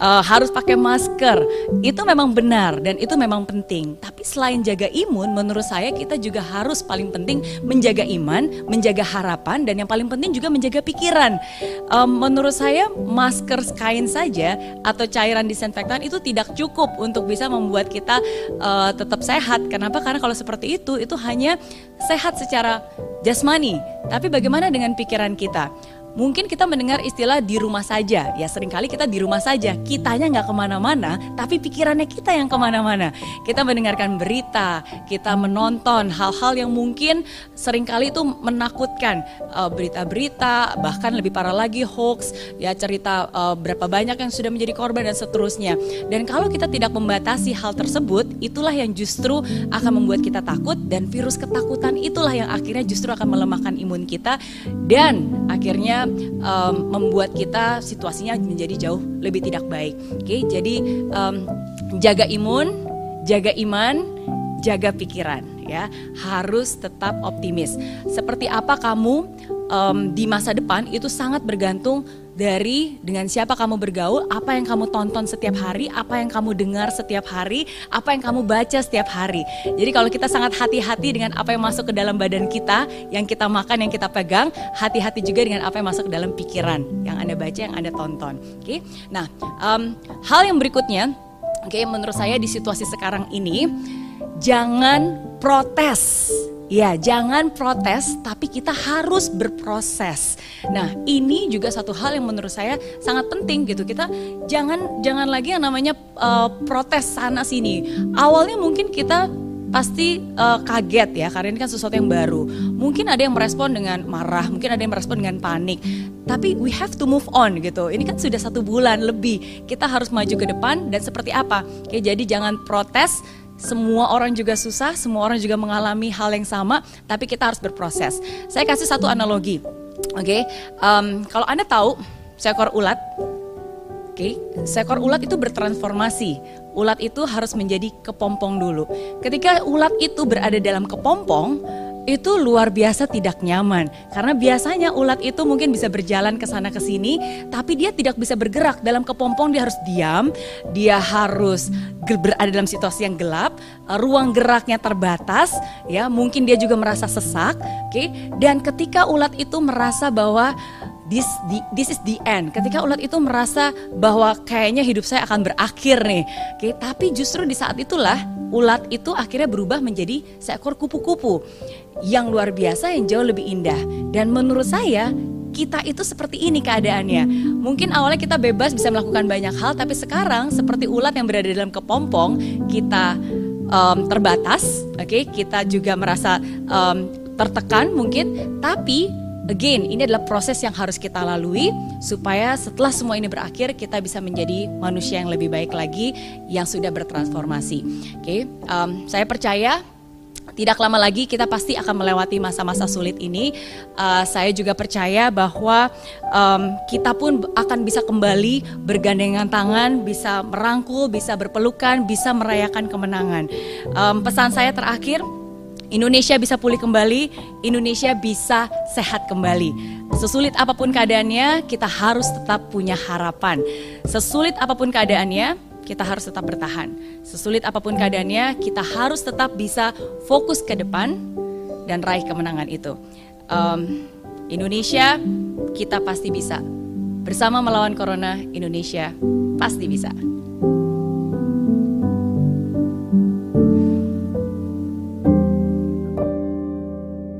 uh, harus pakai masker. Itu memang benar dan itu memang penting. Tapi selain jaga imun, menurut saya kita juga harus paling penting menjaga iman, menjaga harapan dan yang paling penting juga menjaga pikiran. Um, menurut saya masker kain saja atau cairan disinfektan itu tidak cukup untuk bisa membuat kita uh, tetap sehat. Kenapa? Karena kalau seperti itu itu hanya sehat secara jasmani, tapi bagaimana dengan pikiran kita? Mungkin kita mendengar istilah di rumah saja, ya sering kali kita di rumah saja, kitanya nggak ke mana-mana, tapi pikirannya kita yang ke mana-mana. Kita mendengarkan berita, kita menonton hal-hal yang mungkin sering kali itu menakutkan, uh, berita-berita, bahkan lebih parah lagi hoax, ya cerita uh, berapa banyak yang sudah menjadi korban dan seterusnya. Dan kalau kita tidak membatasi hal tersebut, itulah yang justru akan membuat kita takut dan virus ketakutan itulah yang akhirnya justru akan melemahkan imun kita dan akhirnya um, membuat kita situasinya menjadi jauh lebih tidak baik. Oke, okay? jadi um, jaga imun, jaga iman, jaga pikiran ya harus tetap optimis. Seperti apa kamu um, di masa depan itu sangat bergantung dari dengan siapa kamu bergaul, apa yang kamu tonton setiap hari, apa yang kamu dengar setiap hari, apa yang kamu baca setiap hari. Jadi kalau kita sangat hati-hati dengan apa yang masuk ke dalam badan kita, yang kita makan, yang kita pegang, hati-hati juga dengan apa yang masuk ke dalam pikiran, yang Anda baca, yang Anda tonton. Oke. Okay? Nah, um, hal yang berikutnya, oke okay, menurut saya di situasi sekarang ini jangan protes Ya, jangan protes, tapi kita harus berproses. Nah, ini juga satu hal yang menurut saya sangat penting gitu. Kita jangan jangan lagi yang namanya uh, protes sana sini. Awalnya mungkin kita pasti uh, kaget ya karena ini kan sesuatu yang baru. Mungkin ada yang merespon dengan marah, mungkin ada yang merespon dengan panik. Tapi we have to move on gitu. Ini kan sudah satu bulan lebih. Kita harus maju ke depan dan seperti apa? Oke, jadi jangan protes, semua orang juga susah, semua orang juga mengalami hal yang sama, tapi kita harus berproses. Saya kasih satu analogi, oke? Okay? Um, kalau anda tahu seekor ulat, oke, okay? seekor ulat itu bertransformasi. Ulat itu harus menjadi kepompong dulu. Ketika ulat itu berada dalam kepompong, itu luar biasa tidak nyaman karena biasanya ulat itu mungkin bisa berjalan ke sana ke sini tapi dia tidak bisa bergerak dalam kepompong dia harus diam dia harus berada dalam situasi yang gelap ruang geraknya terbatas ya mungkin dia juga merasa sesak oke okay? dan ketika ulat itu merasa bahwa this this is the end. Ketika ulat itu merasa bahwa kayaknya hidup saya akan berakhir nih. Oke, tapi justru di saat itulah ulat itu akhirnya berubah menjadi seekor kupu-kupu yang luar biasa yang jauh lebih indah. Dan menurut saya kita itu seperti ini keadaannya. Mungkin awalnya kita bebas bisa melakukan banyak hal, tapi sekarang seperti ulat yang berada dalam kepompong, kita um, terbatas, oke? Okay? Kita juga merasa um, tertekan mungkin, tapi Again, ini adalah proses yang harus kita lalui supaya setelah semua ini berakhir kita bisa menjadi manusia yang lebih baik lagi yang sudah bertransformasi. Oke, okay? um, saya percaya tidak lama lagi kita pasti akan melewati masa-masa sulit ini. Uh, saya juga percaya bahwa um, kita pun akan bisa kembali bergandengan tangan, bisa merangkul, bisa berpelukan, bisa merayakan kemenangan. Um, pesan saya terakhir Indonesia bisa pulih kembali, Indonesia bisa sehat kembali. Sesulit apa pun keadaannya, kita harus tetap punya harapan. Sesulit apa pun keadaannya, kita harus tetap bertahan. Sesulit apa pun keadaannya, kita harus tetap bisa fokus ke depan dan raih kemenangan itu. Um, Indonesia, kita pasti bisa. Bersama melawan corona, Indonesia pasti bisa.